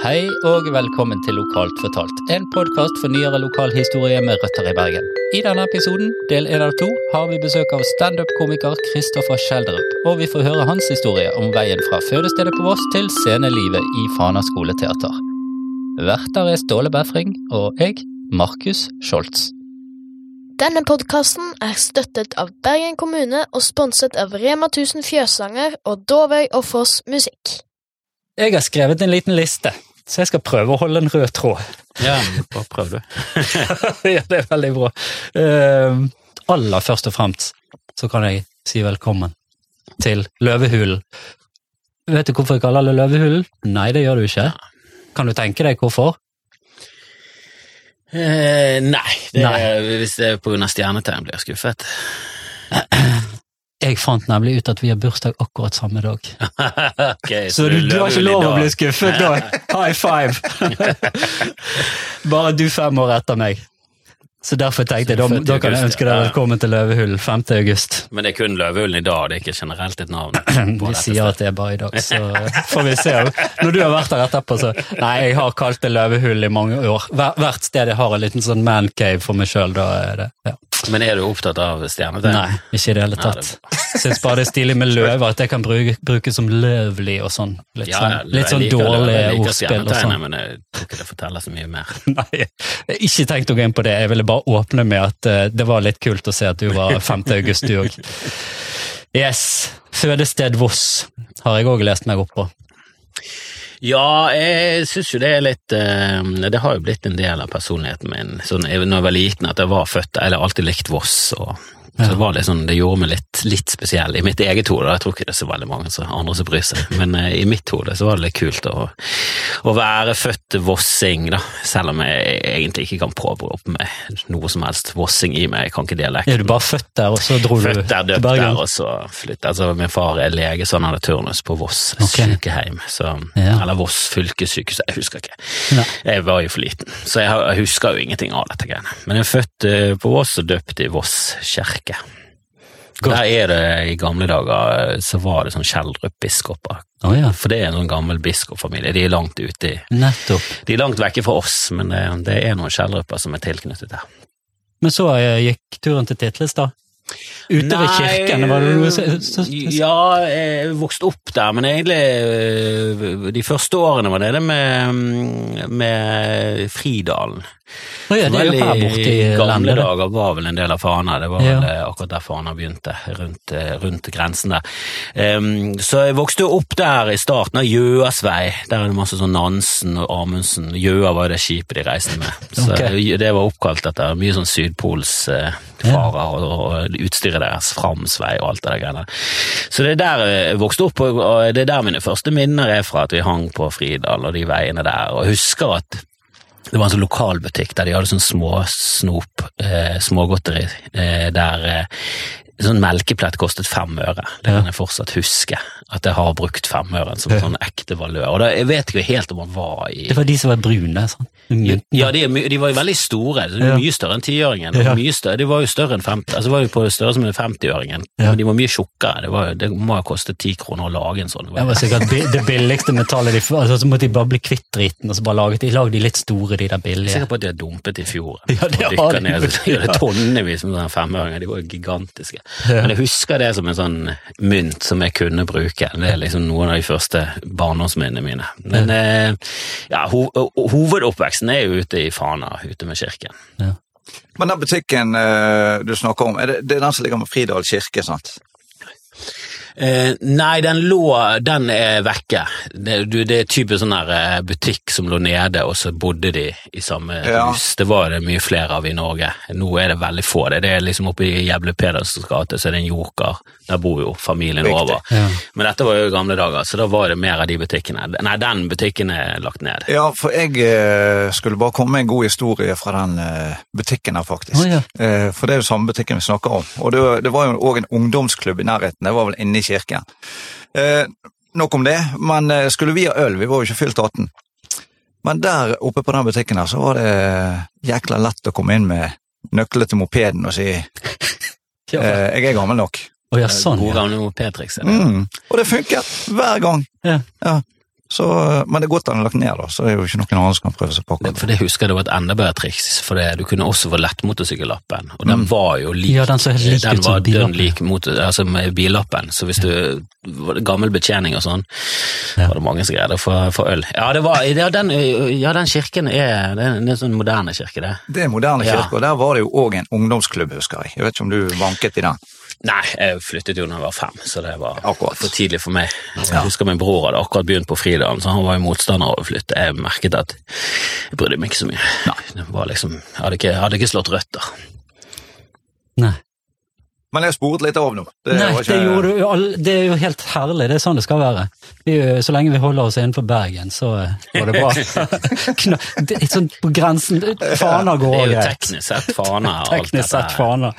Hei og velkommen til Lokalt fortalt, en podkast for nyere lokalhistorie med røtter i Bergen. I denne episoden, del én av to, har vi besøk av standup-komiker Kristoffer Schjelderup, og vi får høre hans historie om veien fra fødestedet på Voss til scenelivet i Fana skoleteater. Verter er Ståle Befring og jeg, Markus Scholz. Denne podkasten er støttet av Bergen kommune og sponset av Rema 1000 Fjøsanger og Dovøy og Foss Musikk. Jeg har skrevet en liten liste, så jeg skal prøve å holde en rød tråd. Ja, bare prøv du. ja, det er veldig bra. Uh, aller først og fremst så kan jeg si velkommen til Løvehulen. Vet du hvorfor jeg kaller det Løvehulen? Nei, det gjør du ikke. Kan du tenke deg hvorfor? Eh, nei, det Nei. Hvis det er av stjernetegn, blir jeg skuffet. Jeg fant nemlig ut at vi har bursdag akkurat samme dag. okay, Så du, du har ikke lov å bli skuffet da? High five! Bare du fem år etter meg. Så derfor tenkte jeg, da, kan jeg ønske deg ja. velkommen til Løvehull 5. august. Men det er kun Løvehullen i dag, det er ikke generelt et navn. de Vi sier at det er bare i dag, så får vi se. Når du har vært der etterpå, så Nei, jeg har kalt det løvehull i mange år. Hvert sted jeg har en liten sånn mancave for meg sjøl, da er det ja. Men er du opptatt av stjernetegn? Nei, ikke i det hele tatt. Syns bare det er stilig med løver, at jeg kan bruke, bruke som løvlig og sånn. Litt sånn, ja, litt sånn dårlig ordspill og sånn. Men jeg tror ikke det forteller så mye mer. Nei, jeg har ikke tenkt å gå inn på det. Jeg ville bare åpne med at eh, det var litt kult å se at du var 5. august, du òg. Yes. Fødested Voss har jeg òg lest meg opp på. Ja, jeg syns jo det er litt eh, Det har jo blitt en del av personligheten min. Sånn, når jeg var liten, at jeg var født Eller alltid likt Voss. og så det, var litt sånn, det gjorde meg litt, litt spesiell i mitt eget hode. Jeg tror ikke det er så veldig mange så andre som bryr seg, men eh, i mitt hode så var det litt kult å, å være født vossing, da. Selv om jeg egentlig ikke kan påberope meg noe som helst vossing i meg. Jeg kan ikke dialekten. Er du bare født der, og så dro du Født der, til Bergen? der, og så flyttet altså, Min far er lege, så han hadde turnus på Voss okay. sykehjem. Så, Ja. Eller Voss fylkessykehus, jeg husker ikke. Nei. Jeg var jo for liten, så jeg, jeg husker jo ingenting av dette greiene. Men jeg er født eh, på Voss og døpt i Voss kirke. Godt. Der er det i gamle dager eh, så var det sånn Kjeldrup-biskoper. Oh, ja, For det er en sånn gammel biskopfamilie. De er langt ute i nettopp. De er langt vekke fra oss, men det, det er noen Skjeldruper som er tilknyttet der. Men så eh, gikk turen til Titlestad. Ute ved kirken, var det noe så, så, så, Ja, jeg vokste opp der, men egentlig De første årene var det med, med Fridalen. Å ja, det er jo her borte i gamle landet. det. dager var vel en del av Fana, det var vel eh, akkurat der Fana begynte, rundt, eh, rundt grensen der. Um, så jeg vokste jo opp der i starten av Gjøasvei, der er det masse sånn Nansen og Amundsen. Gjøa var jo det skipet de reiste med, så okay. det var oppkalt etter mye sånn sydpolsfarer og, og utstyret deres, Framsvei og alt det der greiene. Så det er der jeg vokste opp, og- og det er der mine første minner er fra at vi hang på Fridal og de veiene der, og jeg husker at det var en sånn lokalbutikk der de hadde sånn småsnop, eh, smågodteri, eh, der eh, sånn melkeplett kostet fem øre. Det kan jeg fortsatt huske, at jeg har brukt femøren som sånn ekte valør. Og da, jeg vet ikke helt om han var i Det var de som var brune, sant? Ja, de, de var jo veldig store, de var mye større enn tiåringen. De, de var jo større enn 50, altså var jo på størrelse med 50-åringen. Ja. de var mye tjukkere. Det, var, det må ha kostet ti kroner å lage en sånn. Det var sikkert det billigste metallet de altså, Så måtte de bare bli kvitt driten, og så bare laget de, lagde de litt store, de der er billige. sikker på at de har dumpet i fjorden. Ja, det har de. ned, så de hadde tonnevis med sånne femøringer, de var jo gigantiske. Ja. Men jeg husker det som en sånn mynt som jeg kunne bruke. Det er liksom noen av de første barndomsminnene mine. Men eh, ja, ho hovedoppveksten er jo ute i Fana, ute med kirken. Men den butikken uh, du snakker om, er det, det er den som ligger med Fridal kirke, sant? Eh, nei, den lå Den er vekke. Det, du, det er typisk sånn her eh, butikk som lå nede, og så bodde de i samme Ja. hus. Det var det mye flere av i Norge. Nå er det veldig få. Det, det er liksom oppe i Jævle Pedersens gate, så er det en joker. Der bor jo familien Riktig. over. Ja. Men dette var jo i gamle dager, så da var det mer av de butikkene. Nei, den butikken er lagt ned. Ja, for jeg eh, skulle bare komme med en god historie fra den eh, butikken her, faktisk. Oh, ja. Eh, for det er jo samme butikken vi snakker om. Og det, var- det var jo òg en ungdomsklubb i nærheten, det var vel inne i kirken. Eh, nok om det, men eh, skulle vi ha øl, vi var jo ikke fylt 18. Men der oppe på den butikken her, så var det jækla lett å komme inn med nøklene til mopeden og si eh, jeg er gammel nok. Å ja, sånn, Gode ja. gamle mopedtriks. Mm. Og det funket hver gang. Ja. Ja. Så, men det er godt han er lagt ned, da, så det er jo ikke noen andre som kan prøve seg på Det, for det husker jeg det var et enda bedre triks, for det, du kunne også få lettmotorsykkellappen, og den Mm. var jo lik, Ja, den så den var dønn lik mot, altså med billappen, så hvis du, var det gammel betjening og sånn, Ja. var det mange som greide å få øl. Ja, det var, ja, den, ja, den kirken er, det er en, en sånn moderne kirke det. Det er moderne Ja. kirke, og der var det jo òg en ungdomsklubb, husker jeg. Jeg vet ikke om du vanket i den? Nei, jeg flyttet jo da jeg var fem, så det var Akkurat. for tidlig for meg. Jeg husker min bror hadde akkurat begynt på Fridalen, så han var jo motstander av å flytte. Jeg merket at jeg brydde meg ikke så mye. Nei. Det var liksom, jeg hadde ikke, jeg hadde ikke slått røtter. Nei. Men jeg har sporet litt av nå. Det Nei, ikke... det, gjorde du, jo all- det er jo helt herlig. Det er sånn det skal være. Vi, så lenge vi holder oss innenfor Bergen, så eh, går det bra. Kna, det, sånn på grensen Fana går Det er jo teknisk sett Fana Teknisk sett. Fana.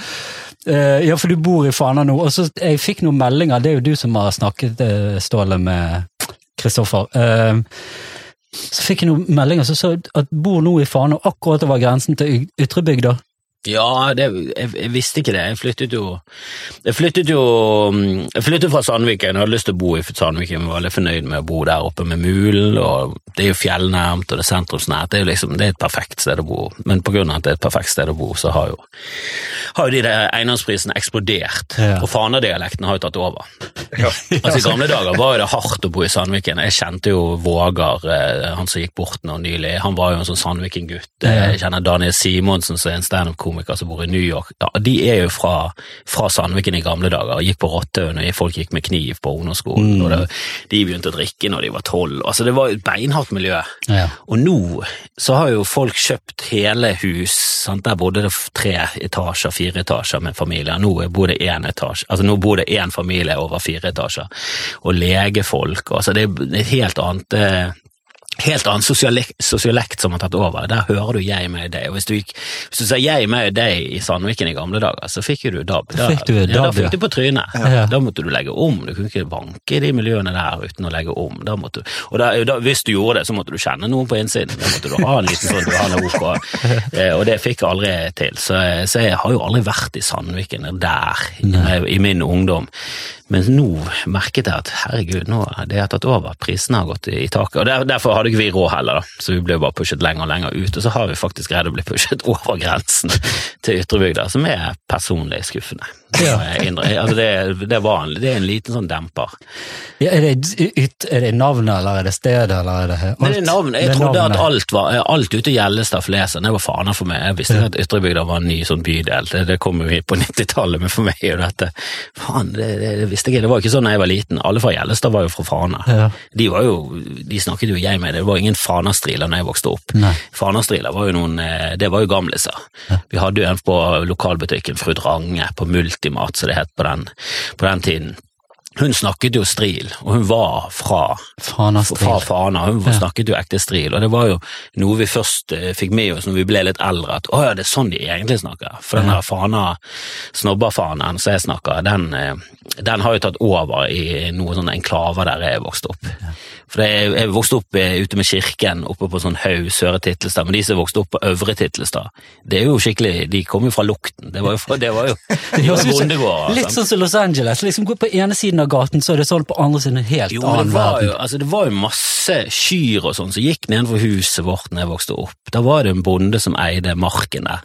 Uh, ja, for du bor i Fana nå. Og så Jeg fikk noen meldinger, det er jo du som har snakket, Ståle, med Kristoffer. Eh, så fikk jeg noen meldinger som sa at bor nå i Fana, akkurat over grensen til Ytrebygda. Ja, det, jeg, jeg visste ikke det. Jeg flyttet jo Jeg flyttet jo mm, Jeg flyttet fra Sandviken. Jeg hadde lyst til å bo i Sandviken, jeg var veldig fornøyd med å bo der oppe med Mulen. og Det er jo fjellnærmt, og det er sentrumsnært. Det er jo liksom, det er et perfekt sted å bo. Men på grunn av at det er et perfekt sted å bo, så har jo, har jo de der eiendomsprisene eksplodert. Ja. Og fanadialekten har jo tatt over. Ja. Altså I gamle dager var jo det hardt å bo i Sandviken. Jeg kjente jo Vågar, eh, han som gikk bort nå nylig. Han var jo en sånn Sandviken-gutt. Jeg kjenner Daniel Simonsen, som er en standup-komiker som bor i New York. Ja, De er jo fra, fra Sandviken i gamle dager. og Gikk på Rottøen, og folk gikk med kniv på ungdomsskolen. Mm. og det, De begynte å drikke når de var tolv. Altså, det var et beinhardt miljø. Ja. Og nå så har jo folk kjøpt hele hus. Sant? Der bodde det tre etasjer, fire etasjer med familier. Nå bor det én etasje. Altså nå bor det én familie over fire etasjer. Og legefolk. Altså det er et helt annet Helt annen sosialekt, som har tatt over. Der hører du jeg, meg, deg. Og hvis du, hvis du sa jeg, meg, deg i Sandviken i gamle dager, så fikk du DAB. Da fikk du ja, da DAB, fikk du på trynet. Ja. Da måtte du legge om. Du kunne ikke banke i de miljøene der uten å legge om. Da måtte, og da, da, hvis du gjorde det, så måtte du kjenne noen på innsiden. Da måtte du ha en liten sånn du har en OK. Eh, Og det fikk jeg aldri til. Så, så jeg har jo aldri vært i Sandviken der i, i min ungdom. Men nå merket jeg at herregud, nå er det tatt over. Prisene har gått i taket. Og der, Derfor hadde ikke vi råd heller, da. Så vi ble bare pushet lenger og lenger ut. Og så har vi faktisk greid å bli pushet over grensen til Ytrebygda, som er personlig skuffende. Ja. Altså det, det, er vanlig. det er en liten sånn demper. Ja, er, det, er det navnet, eller er det stedet, eller er det alt? Nei, det er navn, jeg Det trodde navnet. at alt var alt ute i Gjellestad Flesland, det var faner for meg. Jeg visste ikke at Ytrebygda var en ny sånn bydel. Det, kom jo på 90-tallet, men for meg er dette Faen, det, visste jeg ikke. Det var ikke sånn da jeg var liten. Alle fra Gjellestad var jo fra Fana. Ja. De var jo, de snakket jo jeg med, det var ingen Fanastriler da jeg vokste opp. Nei. Fana-striler var jo noen, eh, det var jo gamliser. Vi hadde jo en på lokalbutikken Fru Drange, på Multimat, som det het på den, på den tiden. Hun snakket jo stril, og hun var fra Fana fra Fana. Hun Ja. snakket jo ekte stril, og det var jo noe vi først eh, fikk med oss når vi ble litt eldre, at å ja, det er sånn de egentlig snakker. For den her Fana, snobberfanen som jeg snakker, den, eh, den har jo tatt over i noen sånne enklaver der jeg vokste opp. For jeg, jeg vokste opp eh, ute med kirken, oppe på sånn haug Søre Titlestad, men de som vokste opp på Øvre Titlestad, det er jo skikkelig, de kom jo fra lukten. Det var jo, fra- det var jo, de var jo bondegårder. Litt sånn som Los Angeles. liksom Gå på ene siden av gaten, så er det sånn på andre siden en helt Jo, annen det var jo, verden. altså, det var jo masse kyr og sånn som gikk nedenfor huset vårt når jeg vokste opp. Da var det en bonde som eide marken der.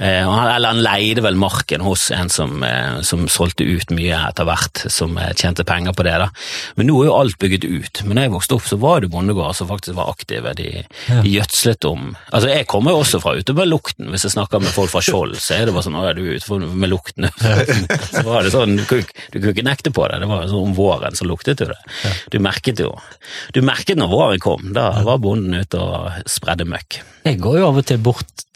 Eh, eller han leide vel marken hos en som, eh, som solgte ut mye etter hvert, som eh, tjente penger på det. da. Men nå er jo alt bygget ut. Men da jeg vokste opp, så var det bondegårder som faktisk var aktive. De, de gjødslet om Altså, jeg kommer jo også fra ute med lukten. Hvis jeg snakker med folk fra Skjold, så er det bare sånn Å du er ute med lukten. så var det sånn, du kunne, du kunne ikke nekte på det. Det var sånn om våren så luktet jo det. Du merket jo Du merket når våren kom. Da var bonden ute og spredde møkk. Jeg går jo av og til bort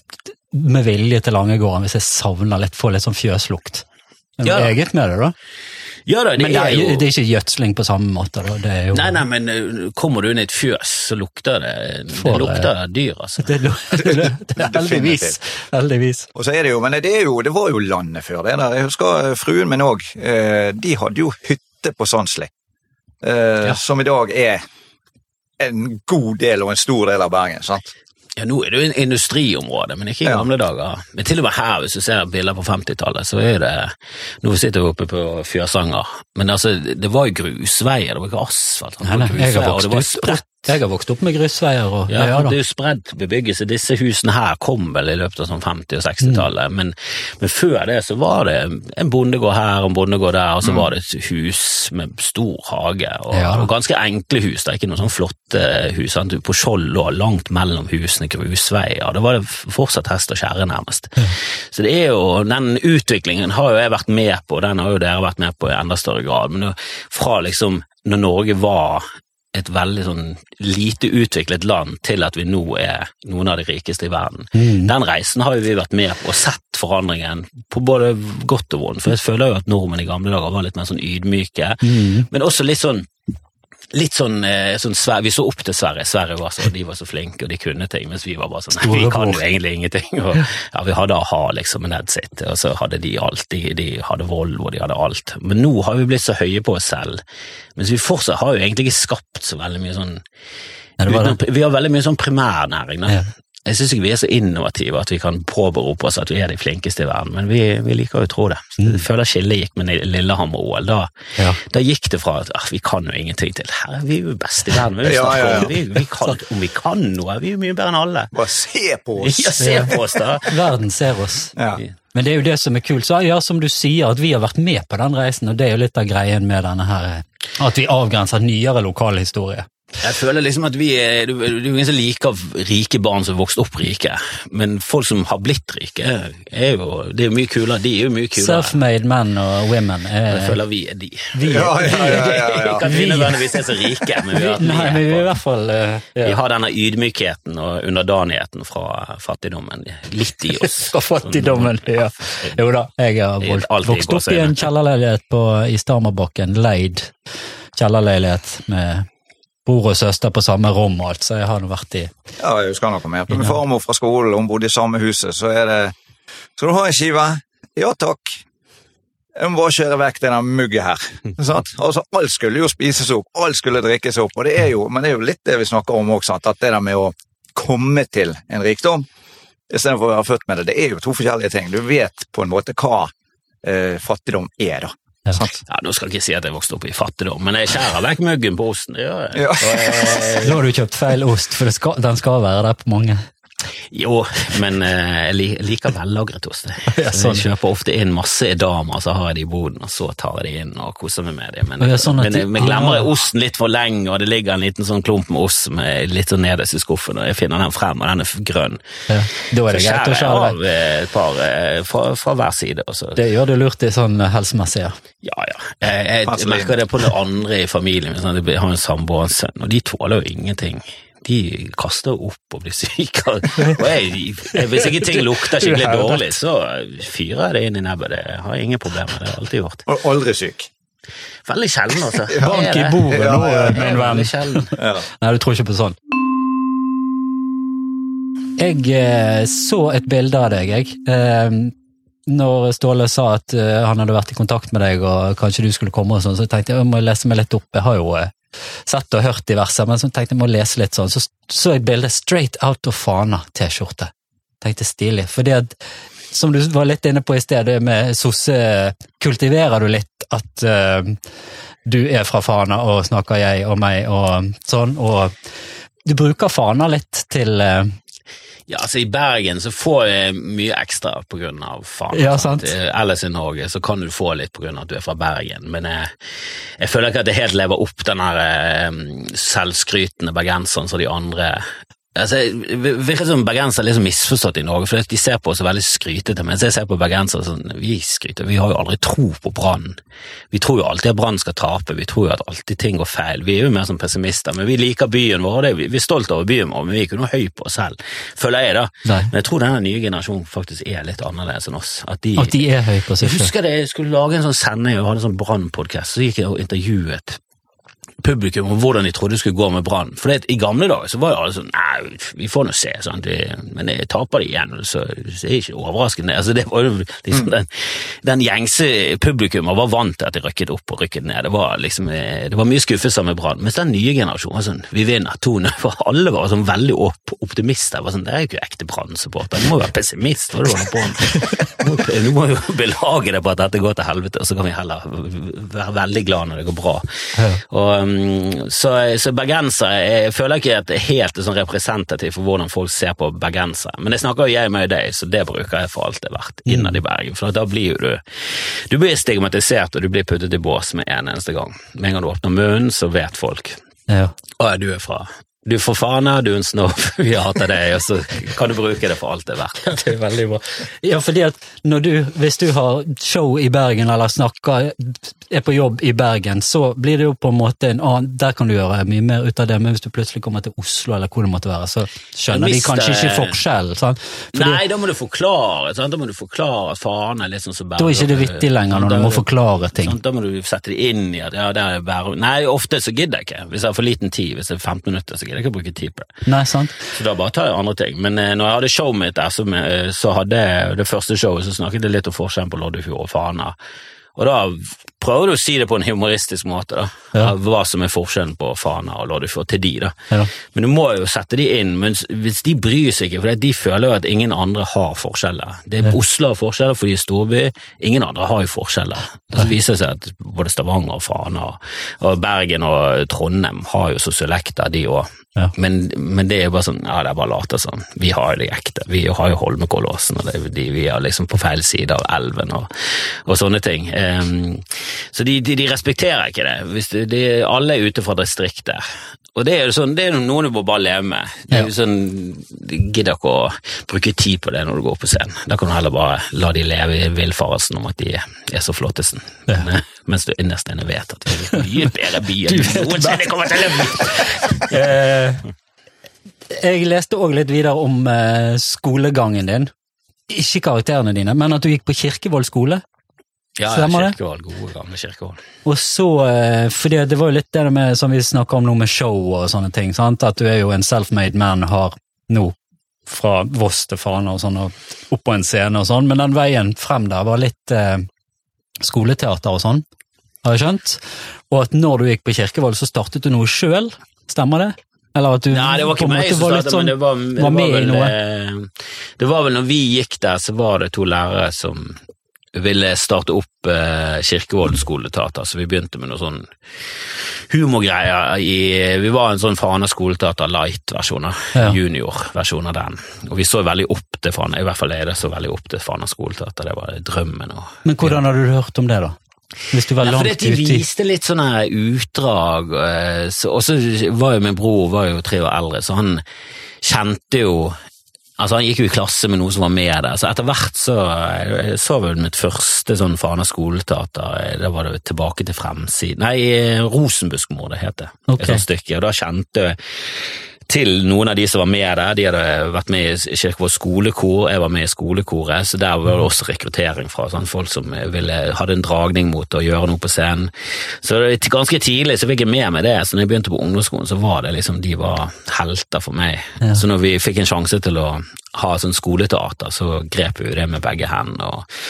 med vilje til Langegården hvis jeg savner litt, får litt sånn fjøslukt. Det er Ja. eget med det, da. Ja da, det, Men det er jo det er ikke gjødsling på samme måte, da. Det er jo Nei, nei, men uh, kommer du inn i et fjøs, så lukter det Det lukter lukter dyr, altså. Det, det, det, det, heldigvis. Heldigvis. Og så er det jo, men det, er jo, det var jo landet før det der. Jeg husker eh, fruen min òg. De hadde jo hytte på Sandsli. Uh, Ja. Som i dag er en god del og en stor del av Bergen. sant? Ja, nå er det jo en industriområde, men ikke i Ja. gamle dager. Men til og med her, hvis du ser bilder på 50-tallet, så er det Nå sitter vi oppe på Fjørsanger, men altså, det var jo grusveier, det var ikke asfalt. Nei, nei, grusveier, og det var spredt Jeg har vokst opp med grusveier og Ja, ja, det er jo spredt bebyggelse. Disse husene her kom vel i løpet av sånn 50- og 60-tallet, men, men før det så var det en bondegård her og en bondegård der, og så var det et hus med stor hage, og, Ja. og ganske enkle hus. Det er ikke noen sånn flotte hus. Sant? På Skjold lå langt mellom husene grusveier. Da var det fortsatt hest og kjerre, nærmest. Så det er jo, den utviklingen har jo jeg vært med på, den har jo dere vært med på i enda større grad. Men fra liksom når Norge var et veldig sånn lite utviklet land til at vi nå er noen av de rikeste i verden. Den reisen har jo vi vært med på og sett forandringen på både godt og vondt. For jeg føler jo at nordmenn i gamle dager var litt mer sånn ydmyke, men også litt sånn Litt sånn, eh, sånn Vi så opp til Sverre. Sverre var så, de var så flinke, og de kunne ting, mens vi var bare sånn Nei, vi kan jo egentlig ingenting. Og, ja, Vi hadde a-ha liksom med Nedsit, og så hadde de alt. De, de hadde Volvo, de hadde alt. Men nå har vi blitt så høye på oss selv, mens vi fortsatt har jo egentlig ikke skapt så veldig mye sånn Ja, det utenom- Vi har veldig mye sånn primærnæring. Da. Ja. Jeg syns ikke vi er så innovative at vi kan påberope oss at vi er de flinkeste i verden, men vi, vi liker jo å tro det. Jeg føler skillet gikk med Lillehammer-OL. Da, Ja. da gikk det fra at ah, vi kan jo ingenting til her, vi er jo best i verden. Vi, Ja, ja, ja. Vi, vi kan, om vi kan noe, vi er jo mye bedre enn alle. Bare se på oss! Ja, se på oss, da! Verden ser oss. Ja. Men det er jo det som er kult. Så ja, som du sier, at vi har vært med på den reisen, og det er jo litt av greien med denne her, at vi avgrenser nyere lokalhistorie. Jeg føler liksom at vi er Det er ingen som liker rike barn som vokste opp rike, men folk som har blitt rike, er jo Det er jo mye kulere. De er jo mye kulere. Self-made men og women Jeg er føler vi er de. vi, Ja, ja, ja, ja, ja. Ikke at vi nødvendigvis er så rike, men vi, har- Nei, men vi er i er hvert fall ja. vi har denne ydmykheten og underdanigheten fra fattigdommen litt i oss. Fra fattigdommen, ja. Jo da, jeg har vokst opp i en kjellerleilighet på, i Stamerbakken, leid kjellerleilighet med bror og søster på samme rom og alt, så jeg har nå vært i Ja, jeg husker noe mer. Min farmor fra skolen, hun bodde i samme huset, så er det Skal du ha en skive? Ja takk. Jeg må bare kjøre vekk denne der mugget her. Sant? Altså, alt skulle jo spises opp, alt skulle drikkes opp, og det er jo, men det er jo litt det vi snakker om også, at det der med å komme til en rikdom istedenfor å være født med det, det er jo to forskjellige ting. Du vet på en måte hva eh, fattigdom er, da. Ja. Ja, Nå skal jeg ikke si at jeg vokste opp i fattigdom, men jeg skjærer vekk muggen på osten. Det gjør jeg. Ja. Så, eh, Da har du kjøpt feil ost, for det skal, den skal være der på mange. Jo, men eh, jeg liker vellagret ost. jeg. Ja, sånn. jeg kjøper ofte inn masse edamer, så har jeg det i boden, og så tar jeg det inn og koser meg med det. Men, ja, sånn men de- men glemmer jeg osten litt for lenge, og det ligger en liten sånn klump med ost som er litt sånn nederst i skuffen, og jeg finner den frem, og den er grønn. Ja. Da er det Så greit å skjære av eh, et par eh, fra, fra hver side. Også. Det gjør du lurt i sånn helsemessig, ja. ja, ja. Jeg, jeg, jeg merker det på det andre i familien. Sånn, jeg har en samboer og en sønn, og de tåler jo ingenting. De kaster opp og blir syke. Og jeg, jeg, hvis ikke ting lukter skikkelig dårlig, så fyrer jeg det inn i nebbet. Det har jeg ingen problemer med. Det har jeg alltid gjort. Og aldri syk. Veldig sjelden, altså. Bank i Det det. bordet nå, ja, ja. min venn. Ja. Nei, du tror ikke på sånn. Jeg eh, så et bilde av deg, jeg. Eh, når Ståle sa at eh, han hadde vært i kontakt med deg og kanskje du skulle komme, og sånn, så tenkte jeg jeg må lese meg litt opp. Jeg har jo eh, sett og hørt diverse, men så tenkte jeg må lese litt sånn. Så så jeg bildet Straight Out of Fana-T-skjorte. Tenkte stilig. Fordi at, som du var litt inne på i sted, det med sosse Kultiverer du litt at uh, du er fra Fana, og snakker jeg og meg og sånn, og du bruker Fana litt til eh, Ja, altså I Bergen så får jeg mye ekstra på grunn av faen. Ja, sant. sant? Ellers i Norge så kan du få litt på grunn av at du er fra Bergen, men jeg, jeg føler ikke at det helt lever opp den her eh, selvskrytende bergenseren som de andre Altså, virker som bergensere er liksom misforstått i Norge, for de ser på oss veldig skrytete, mens jeg ser på bergensere sånn Vi skryter, vi har jo aldri tro på Brann. Vi tror jo alltid at Brann skal tape, vi tror jo at alltid ting går feil. Vi er jo mer som pessimister, men vi liker byen vår, vi vi er stolt over byen vår, men vi er ikke noe høy på oss selv, føler jeg, da. Nei. Men jeg tror denne nye generasjonen faktisk er litt annerledes enn oss. At de, At de er høy på seg jeg husker det, jeg skulle lage en sånn sending og hadde en sånn Brann-podkast, så gikk jeg og intervjuet publikum om hvordan de trodde det skulle gå med Brann. For det, i gamle dager så var jo alle sånn Nei, vi får nå se, sant? Men jeg taper de igjen, så så er det ikke overraskende. Altså, det var jo liksom den, den gjengse publikummet var vant til at de rykket opp og rykket ned. Det var liksom, eh, det var mye skuffelser med Brann. Mens den nye generasjonen var sånn Vi vinner 2-0. For alle var sånn veldig opp, optimister. Var sånn, det er jo ikke ekte Brann-supporter. Du må jo være pessimist. Hva er det du holder på med? Du må- jo belage deg på at dette går til helvete, og så kan vi heller være veldig glad når det går bra. Ja. Og, Um, så, så bergensere jeg føler ikke at det er helt sånn representativt for hvordan folk ser på bergensere. Men det snakker jo jeg med deg, så det bruker jeg for alt det er verdt innad i Bergen. For da blir jo du Du blir stigmatisert, og du blir puttet i bås med en eneste gang. Med en gang du åpner munnen, så vet folk. Ja. Og du er fra Du får fane, fana, du er en snobb, vi hater deg, og så kan du bruke det for alt det er verdt. Ja, det er veldig bra. Ja, fordi at du, hvis du har show i Bergen, eller snakker, er på jobb i Bergen, så blir det jo på en måte en annen Der kan du gjøre mye mer ut av det, men hvis du plutselig kommer til Oslo, eller hvor det måtte være, så skjønner de kanskje ikke forskjellen. Fordi Nei, da må du forklare. Sant? Da må du forklare at faen er litt sånn som da er ikke det vittig lenger, når du må forklare ting. Sant? Da må du sette det inn i at ja, det er Bærum. Nei, ofte så gidder jeg ikke. Hvis jeg har for liten tid, hvis det er 15 minutter, så gidder jeg ikke å bruke tid på det. Nei, sant? Så da bare tar jeg andre ting. Men eh, når jeg hadde showet mitt der, så, eh, så hadde jeg det første showet, så snakket jeg litt om forskjellen på Loddefjord og Fana. Og da prøver du å si det på en humoristisk måte, da. Ja. Hva som er forskjellen på Fana og Loddefjord til de, da. Ja. Men du må jo sette de inn, men hvis de bryr seg ikke, for de føler jo at ingen andre har forskjeller. Det er Oslo har forskjeller fordi de er storby, ingen andre har jo forskjeller. Det viser seg at både Stavanger og Fana og Bergen og Trondheim har jo sosiolekter, de òg. Ja. Men, men det er jo bare sånn, ja det er bare late som. Vi har jo det ekte. Vi har jo Holmenkollåsen, og det, de, vi er liksom på feil side av elven og, og sånne ting. Em, så de, de, de respekterer ikke det. Hvis de, de, alle er ute fra distriktet. Og det er jo sånn, det er noe du må bare leve med. Det er jo sånn, Du gidder ikke å bruke tid på det når du går på scenen. Da kan du heller bare la de leve i villfarelsen om at de er så flottesen. Ja. Men, Mens du innerst inne vet at det er mye bedre by enn du noensinne kommer til å bli. Eh, jeg leste òg litt videre om eh, skolegangen din. Ikke karakterene dine, men at du gikk på Kirkevoll skole. Ja, ja kirkehold, gode gamle kirkehold. Og så, for det, det var jo litt det med, som vi snakker om nå med show og sånne ting, sant? at du er jo en self-made man, har nå fra Voss til Fana og sånn, og opp på en scene og sånn, men den veien frem der var litt eh, skoleteater og sånn, har jeg skjønt? Og at når du gikk på Kirkevold, så startet du noe sjøl, stemmer det? Eller at du Nei, det var ikke meg som startet, men det var, det var var, med i noe. eh, Det var vel når vi gikk der, så var det to lærere som ville starte opp eh, Kirkevollen skoleteater, så vi begynte med noe sånn humorgreier i Vi var en sånn Fana skoleteater light-versjon. Ja. junior-versjon av den. Og vi så veldig opp til Fana, i hvert fall jeg så veldig opp til Fana skoleteater, det var drømmen. Og, Men hvordan hadde du hørt om det, da? Hvis du var langt ja, fordi de viste litt sånne utdrag, eh, og så var jo min bror var jo tre år eldre, så han kjente jo Altså Han gikk jo i klasse med noen som var med der, så etter hvert så jeg så vel mitt første sånn Fana skoleteater, da var det tilbake til fremsiden Nei, Rosenbuskmordet het det, okay. et sånt stykke, og da kjente jeg til noen av de som var med der. De hadde vært med i Kirkevoll skolekor, jeg var med i skolekoret, så der var det også rekruttering fra sånn folk som ville, hadde en dragning mot å gjøre noe på scenen. Så ganske tidlig så fikk jeg med meg det, så når jeg begynte på ungdomsskolen, så var det liksom, de var helter for meg. Ja. Så når vi fikk en sjanse til å ha sånn skoleteater, så grep vi det med begge hendene, og,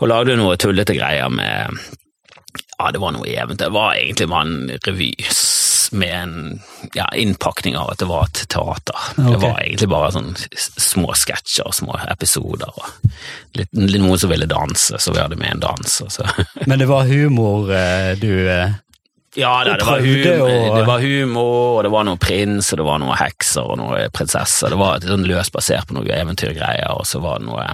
og lagde noe tullete greier med ja, det var noe eventyr. Det var egentlig bare en revy med en ja, innpakning av at det var et teater. Okay. Det var egentlig bare sånn små sketsjer og små episoder. Og litt, noen som ville danse, så vi hadde med en dans. Og så. Men det var humor eh, du eh, Ja, da, det, var humor, å- det var humor, og det var noe prins, og det var noe hekser og noe prinsesser. Det var sånn løst basert på noen eventyrgreier, og så var det noe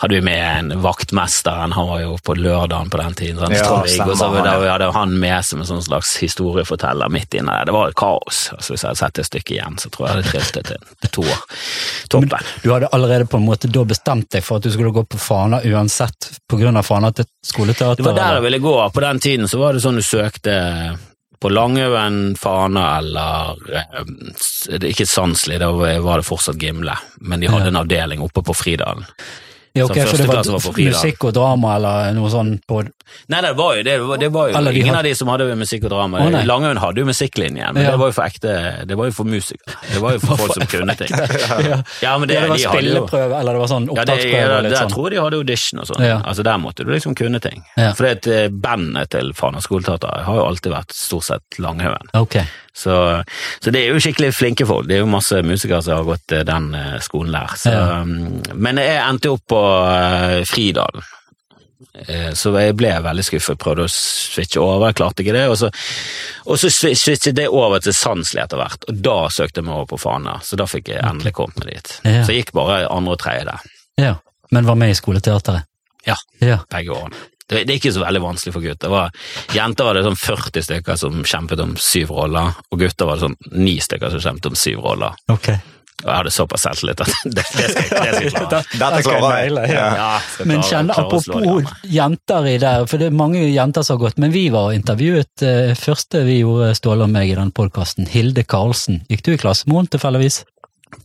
Hadde vi med en vaktmesteren, han var jo på lørdagen på den tiden, sånn, Ja, Trond-Viggo, så han, da hadde han med som en sånn slags historieforteller midt inne der. Det var et kaos. Altså, hvis jeg hadde sett det stykket igjen, så tror jeg det trilte til to år. Toppen. Du hadde allerede på en måte da bestemt deg for at du skulle gå på Fana uansett på grunn av Fana til skoleteater? Det var der jeg ville gå. På den tiden så var det sånn du søkte på Langøen, Fana eller eh, det er Ikke Sandsli, da var det fortsatt Gimle, men de hadde Ja. en avdeling oppe på Fridalen. Ja, ok, så, for det var, var musikk og drama eller noe sånt på Nei, det var jo, det, det var, det var jo Eller ingen hadde... av de som hadde musikk og drama. Oh, Langøen hadde jo musikklinjen, men Ja. det var jo for ekte Det var jo for musikere. Det var jo for folk som kunne ting. ja. Ja, men det, ja, det var de spilleprøve, eller det var sånn det, opptaksprøve ja, og jeg der sånn? tror jeg de hadde audition og sånn. Altså, der måtte du liksom kunne ting. For det eh, bandet til Fana skoleteater har jo alltid vært stort sett Langhaugen. Ok. Så, så det er jo skikkelig flinke folk. Det er jo masse musikere som har gått eh, den eh, skolen der. Så, um, Men jeg endte opp på Fridalen. Eh, Så jeg ble veldig skuffet, prøvde å switche over, klarte ikke det. Og så, og så switchet det over til Sandsli etter hvert, og da søkte jeg meg over på Fana. Så da fikk jeg endelig kommet meg dit. Ja. Så jeg gikk bare andre og tredje der, Ja. Men var med i skoleteateret? Ja. Ja. begge årene. Det, det er ikke så veldig vanskelig for gutter. Var, jenter var det sånn 40 stykker som kjempet om syv roller, og gutter var det sånn ni stykker som kjempet om syv roller. Ok. Jeg hadde såpass selvtillit at det, det, skal, jeg- det skal jeg klare. Dette klarer jeg. Ja. Ja, Men de apropos jenter i der, for det er mange jenter som har gått, men vi var intervjuet eh, første vi gjorde, Ståle og meg, i den podkasten, Hilde Karlsen. Gikk du i klasse med henne tilfeldigvis?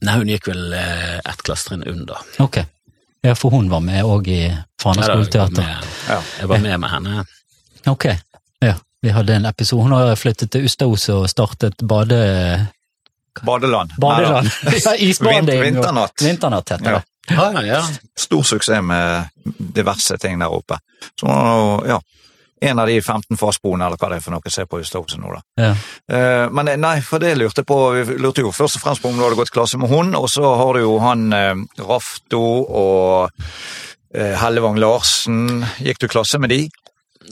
Nei, hun gikk vel eh, ett klassetrinn under. Ok. Ja, for hun var med òg i Fana Ja, jeg, var skoleteater. med, Ja. jeg var med med henne. Ok. Ja, vi hadde en episode. Hun har flyttet til Ustaos og startet bade... Badeland. badeland. ja, isbading. Vinternatt. Vinternatt heter det. Ja, ja. Stor suksess med diverse ting der oppe. Så ja, en av de 15 fastboende, eller hva det er for noe, ser på Ustadhuset nå, da. Ja. Eh, Men nei, for det lurte på. Vi lurte jo først og fremst på om du hadde gått klasse med hun, og så har du jo han eh, Rafto og eh, Hellevang Larsen. Gikk du klasse med de?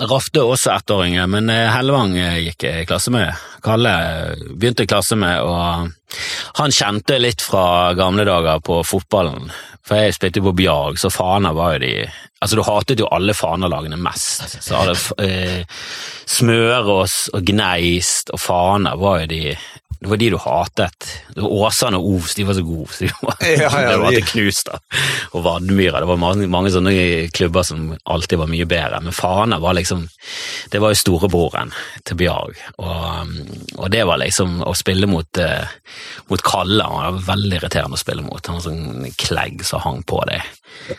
Rafte er også ettåringer, men eh, Hellevang eh, gikk i klasse med. Kalle eh, begynte i klasse med, og han kjente litt fra gamle dager på fotballen. For jeg spilte jo på Bjarg, så Fana var jo de Altså, du hatet jo alle Fana-lagene mest. Så hadde eh, Smørås og Gneist og Fana var jo de det var de du hatet. Det var Åsane og Ovs, de var så gode. Så de var, Ja, ja, det var til knust, da. Og Vadmyra. Det var mange, mange sånne klubber som alltid var mye bedre. Men Fana var liksom Det var jo storebroren til Bjarg. Og, og det var liksom å spille mot, uh, mot Kalle. Han var veldig irriterende å spille mot. Han var sånn klegg som hang på deg.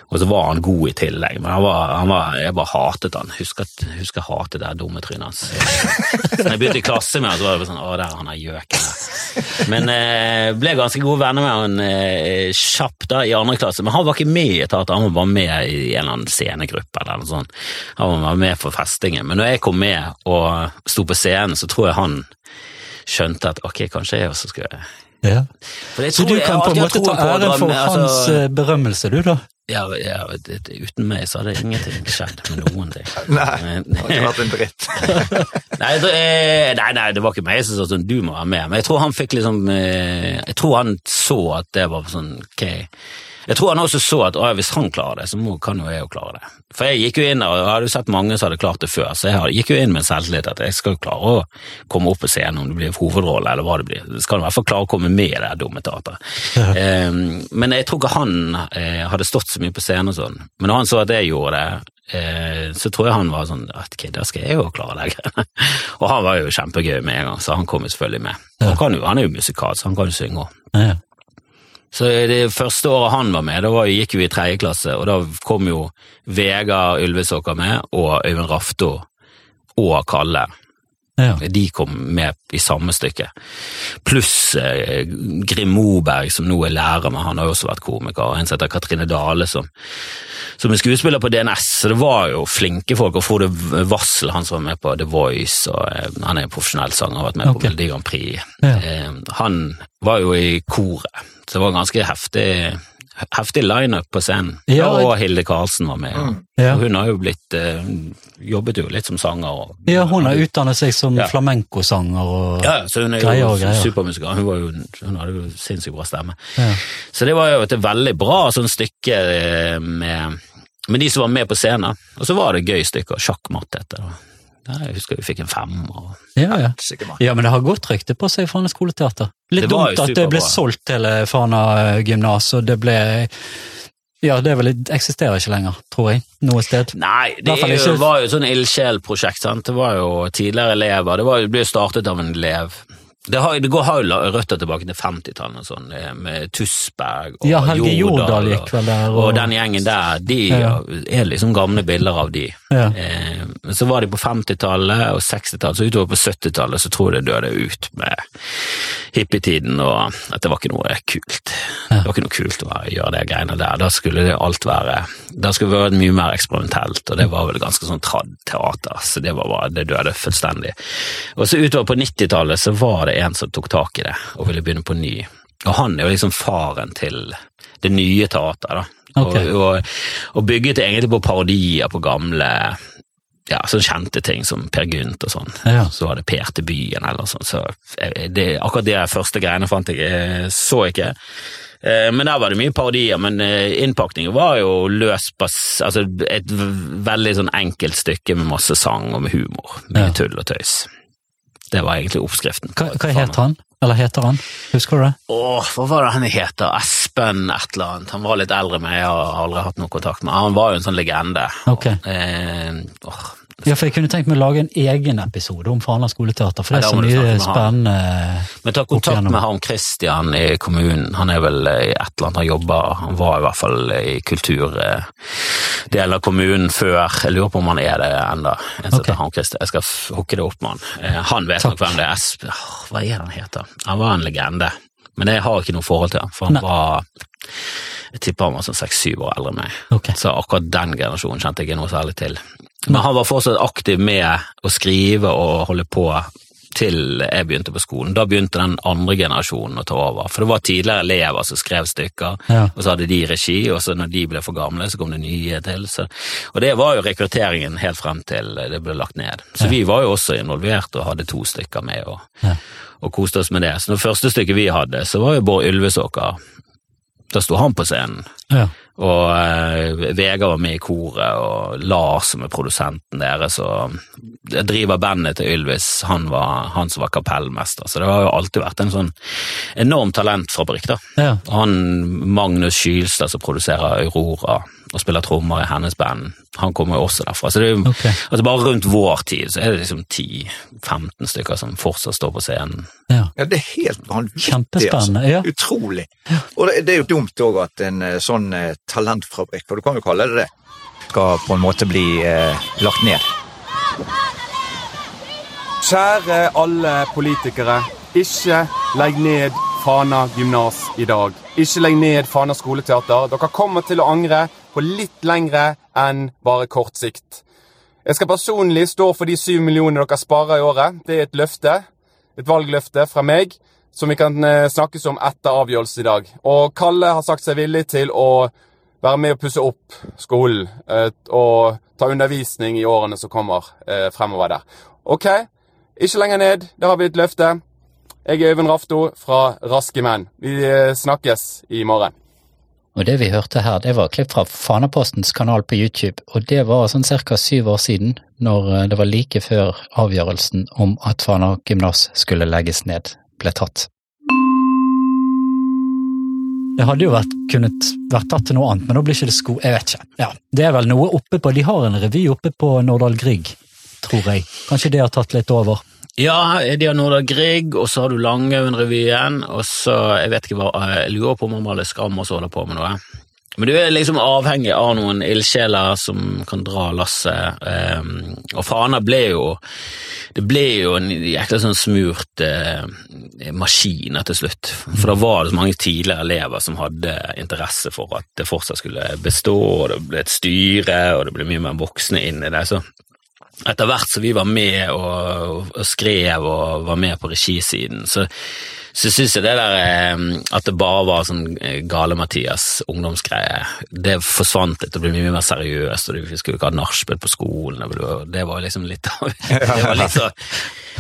Og så var han god i tillegg, men han var, han var, jeg bare hatet han. Husker, husker jeg hatet det dumme trynet hans. Så når jeg begynte i klasse med han, så var det sånn Å, der er han er gjøken. Der». Men eh, ble ganske gode venner med han eh, kjapt da i andre klasse. Men han var ikke med i etaten, han var med i en eller annen scenegruppe eller noe sånt. Han var med for festingen. Men når jeg kom med og sto på scenen, så tror jeg han skjønte at ok, kanskje jeg også skulle Ja. Så du jeg kan på en måte ta æren for med, altså- hans eh, berømmelse, du da? ja, ja, uten meg så hadde ingenting skjedd med noen ting. Nei, det har ikke vært en dritt. Nei, det, eh, nei, nei, det var ikke meg som sa sånn, du må være med, men jeg tror han fikk liksom eh, Jeg tror han så at det var sånn, ok Jeg tror han også så at å, hvis han klarer det, så må, kan jo jeg jo klare det. For jeg gikk jo inn og jeg hadde jo sett mange som hadde klart det før, så jeg gikk jo inn med selvtillit at jeg skal jo klare å komme opp på scenen om det blir hovedrolle eller hva det blir. Jeg skal i hvert fall klare å komme med i det dumme teateret. um, men jeg tror ikke han eh, hadde stått så mye på scenen og sånn. Men når han så at jeg gjorde det, eh, så tror jeg han var sånn at ok, da skal jeg jo klare det greiene. og han var jo kjempegøy med en gang, så han kom jo selvfølgelig med. Han, kan jo, han er jo musikalsk, han kan jo synge òg. Ja. Så det første året han var med, da var, gikk vi i tredje klasse, og da kom jo Vegard Ylvesåker med, og Øyvind Rafto og Kalle. Ja. De kom med i samme stykke. Pluss eh, Grim Moberg, som nå er lærer men han har jo også vært komiker, og en som heter Katrine Dale, som, som er skuespiller på DNS. Så det var jo flinke folk, og Frode Wassel, han som var med på The Voice, og eh, han er en profesjonell sanger, har vært med okay. på Melodi Grand Prix. Ja. Eh, han var jo i koret, så det var ganske heftig heftig lineup på scenen. Ja, og Hilde Karlsen var med. og- Ja. Hun har jo blitt eh, jobbet jo litt som sanger. Og, ja, hun har utdannet seg som Ja. flamencosanger og ja, ja, så hun er Greier jo og greier. supermusiker. Hun, var jo, hun hadde jo sinnssykt bra stemme. Ja. Så det var jo et veldig bra sånn stykke eh, med, med de som var med på scenen. Og så var det gøy stykker. Sjakkmatt heter det. Jeg husker vi fikk en fem. Og... Ja, ja. Ja, men det har godt rykte på seg Fana skoleteater. Litt dumt at det ble solgt til eh, Fana gymnas, og det ble Ja, det vel, eksisterer ikke lenger, tror jeg, noe sted. Nei, det jo, var jo et sånn ildsjelprosjekt. sant? Det var jo tidligere elever. Det, var, det ble jo startet av en elev. Det, har, det går, har jo røtter tilbake til 50-tallet, sånn, eh, med Tusberg og Ja, Helge Jordal og- gikk vel der. Og den gjengen der, de Ja. er liksom gamle bilder av de. Ja. Eh, så var de på 50-tallet og 60-tallet, så utover på 70-tallet så tror jeg det døde ut med hippietiden, og at det var ikke noe kult. Det var ikke noe kult å gjøre det greiene der. Da skulle det alt være Da skulle det vært mye mer eksperimentelt, og det var vel ganske sånn tradd teater, så det var bare, det døde fullstendig. Og så utover på 90-tallet så var det en som tok tak i det, og ville begynne på ny. Og han er jo liksom faren til det nye teateret, da. Okay. Og, og, og bygget egentlig på parodier på gamle ja, sånn kjente ting som Per Gynt og sånn. Ja. Så var det Per til byen eller sånn. Så eh, det, akkurat de første greiene fant jeg eh, så ikke. Eh, Men der var det mye parodier, men innpakningen var jo løs. Altså et veldig sånn enkelt stykke med masse sang og med humor. Mye Ja. tull og tøys. Det var egentlig oppskriften. Hva, hva het han? Eller heter han? Husker du det? Åh, hva var det han heter? Espen et eller annet. Han var litt eldre enn meg, jeg har aldri hatt noe kontakt med Han var jo en sånn legende. Ok. Eh, åh, Ja, for jeg kunne tenkt meg å lage en egen episode om Fana skoleteater, for det er så mye spennende Men ta kontakt med han Christian i kommunen. Han er vel i et eller annet, han jobber Han var i hvert fall i kulturdelen av kommunen før. Jeg lurer på om han er det enda. En som Ok. heter han Christian. Jeg skal hooke det opp med han. Eh, Han vet Takk. nok hvem det er. Hva er det han heter? Han var en legende. Men jeg har ikke noe forhold til han, for han Nei. var Jeg tipper han var sånn seks-syv år eldre enn meg. Okay. Så akkurat den generasjonen kjente jeg ikke noe særlig til. Men han var fortsatt aktiv med å skrive og holde på til jeg begynte på skolen. Da begynte den andre generasjonen å ta over. For det var tidligere elever som skrev stykker, Ja. og så hadde de regi, og så når de ble for gamle, så kom det nye til. Så, og det var jo rekrutteringen helt frem til det ble lagt ned. Så vi var jo også involvert og hadde to stykker med og, Ja. og koste oss med det. Så det første stykket vi hadde, så var jo Bård Ylvesåker. Da sto han på scenen. Ja. Og eh, Vegard var med i koret, og Lars som er produsenten deres, og driver bandet til Ylvis, han var han som var kapellmester. Så det har jo alltid vært en sånn enorm talentfabrikk, da. Ja. Han Magnus Skylstad som produserer Aurora og spiller trommer i hennes band, han kommer jo også derfra. Så det er jo, okay. altså bare rundt vår tid så er det liksom 10-15 stykker som fortsatt står på scenen. ja. Ja, det er helt vanvittig. Kjempespennende, altså. ja. Utrolig. Og det, det er jo dumt òg at en eh, sånn eh, talentfabrikk, for du kan jo kalle det det, skal på en måte bli eh, lagt ned. Kjære alle politikere. Ikke legg ned Fana gymnas i dag. Ikke legg ned Fana skoleteater. Dere kommer til å angre på litt lengre enn bare kort sikt. Jeg skal personlig stå for de syv millionene dere sparer i året. Det er et løfte, et valgløfte fra meg, som vi kan eh, snakkes om etter avgjørelse i dag. Og Kalle har sagt seg villig til å være med og pusse opp skolen eh, og ta undervisning i årene som kommer eh, fremover der. Ok, ikke lenger ned. Da har vi et løfte. Jeg er Øyvind Rafto fra Raske menn. Vi snakkes i morgen. Og det vi hørte her, det var klipp fra Fanapostens kanal på YouTube, og det var sånn ca. syv år siden, når eh, det var like før avgjørelsen om at Fana gymnas skulle legges ned, ble tatt. Det hadde jo vært, kunnet vært tatt til noe annet, men nå blir ikke det sko... Jeg vet ikke. Ja, Det er vel noe oppe på De har en revy oppe på Nordahl Grieg, tror jeg. Kanskje det har tatt litt over. Ja, de har Norda Grieg, og så har du Langhaugen-revyen, og så Jeg vet ikke hva Jeg lurer på om Amalie Skram også holder på med noe. Men du er liksom avhengig av noen ildsjeler som kan dra lasset. Um, og Fana ble jo Det ble jo en jækla sånn smurt uh, maskin til slutt. For da var det så mange tidligere elever som hadde interesse for at det fortsatt skulle bestå, og det ble et styre, og det ble mye mer voksne inn i det. så etter hvert som vi var med og, og skrev og var med på regisiden, så, så syns jeg det der eh, at det bare var sånn eh, Gale-Mathias ungdomsgreie, det forsvant litt og ble mye mer seriøst, og vi skulle ikke ha nachspiel på skolen, det var- det var liksom litt av Det var litt så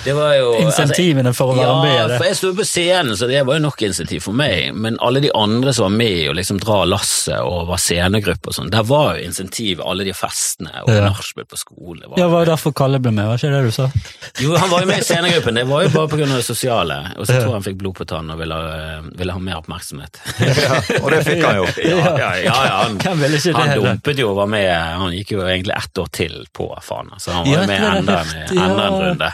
det var jo Insentivene for å være ja, med i det. for jeg sto på scenen, så det var jo nok insentiv for meg, men alle de andre som var med og liksom dra lasset og var scenegruppe og sånn, der var jo insentiv alle de festene og Ja. nachspiel på skolen. Det var, Ja, var det derfor Kalle ble med, var ikke det du sa? jo, han var jo med i scenegruppen, det var jo bare av det sosiale, og så tror jeg han fikk blod på tann og ville, ville ha mer oppmerksomhet. Ja, og det fikk han jo. Ja, ja, ja, ja han, han dumpet jo og var med, han gikk jo egentlig ett år til på Fana, så han var jo med enda, med enda en ja. runde.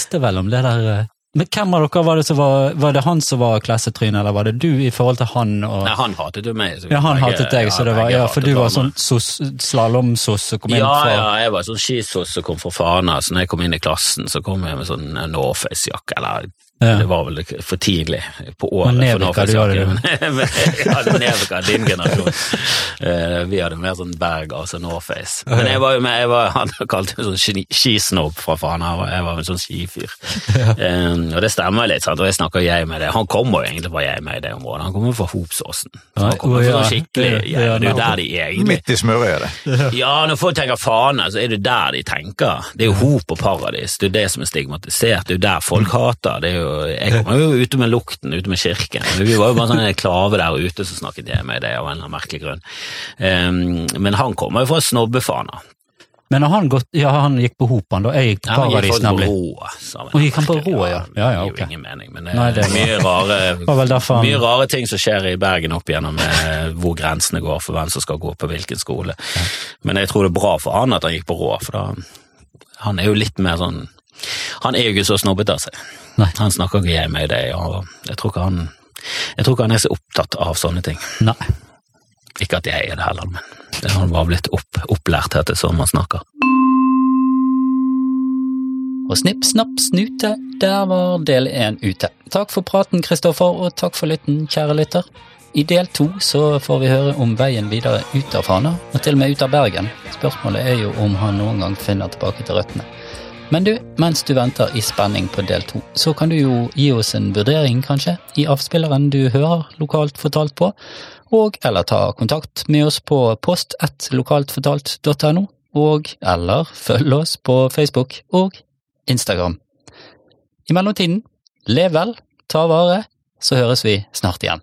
Leste vel om det der eh. Men hvem av dere var det som var Var det han som var klassetrynet, eller var det du i forhold til han og Nei, han hatet jo meg. så Ja, han hatet deg, så det var Ja, for du var sånn sos- slalåmsos som kom inn Ja, fra ja, jeg var sånn skisos som kom fra Fana, så når jeg kom inn i klassen, så kom jeg med sånn Norface-jakke, eller Ja. Det var vel for tidlig på året. Men Nevika, du hadde Norface-jakken. ja, Nevika, din generasjon. Eh, vi hadde mer sånn Berg, altså Norface. Men jeg var jo med, jeg var, han kalte meg sånn ski- skisnobb fra faen, jeg var, jeg var en sånn skifyr. Eh, og det stemmer litt, sant? og jeg snakker jeg med det. Han kommer jo egentlig fra jeg med i det området, han kommer fra Hopsåsen. Han kommer fra skikkelig, Ja, ja, ja, det er jo der de egentlig Midt i smørøyet, det. ja, når folk tenker Fana, så er det der de tenker. Det er jo hop og paradis, det er jo det som er stigmatisert, det er jo der folk hater. Det er jo, jeg kommer jo ute med lukten, ute med kirken. Vi var jo bare sånn en klave der ute som snakket jeg med det av en eller annen merkelig grunn. Ehm, men han kommer jo fra snobbefana. Men har han gått Ja, han gikk på Hopan, da. Jeg gikk på Paradis, nemlig. rå. gikk han på rå, ja? Ja, ja, Det gir jo ingen mening, men det Nei, er det er mye, rare, han- mye rare ting som skjer i Bergen opp igjennom eh, hvor grensene går for hvem som skal gå på hvilken skole. Men jeg tror det er bra for han at han gikk på rå, for da han er jo litt mer sånn Han er jo ikke så snobbete av seg. Nei. Han snakker ikke jeg med det, og jeg tror ikke han jeg tror ikke han er så opptatt av sånne ting. Nei. Ikke at jeg er det heller, men det har han bare blitt opp, opplært til at det er sånn man snakker. Og snipp, snapp, snute, der var del én ute. Takk for praten, Kristoffer, og takk for lytten, kjære lytter. I del to så får vi høre om veien videre ut av Fana, og til og med ut av Bergen. Spørsmålet er jo om han noen gang finner tilbake til røttene. Men du, mens du venter i spenning på del to, så kan du jo gi oss en vurdering, kanskje, i avspilleren du hører lokalt fortalt på, og eller ta kontakt med oss på post 1 lokaltfortalt.no, og eller følg oss på Facebook og Instagram. I mellomtiden, lev vel, ta vare, så høres vi snart igjen.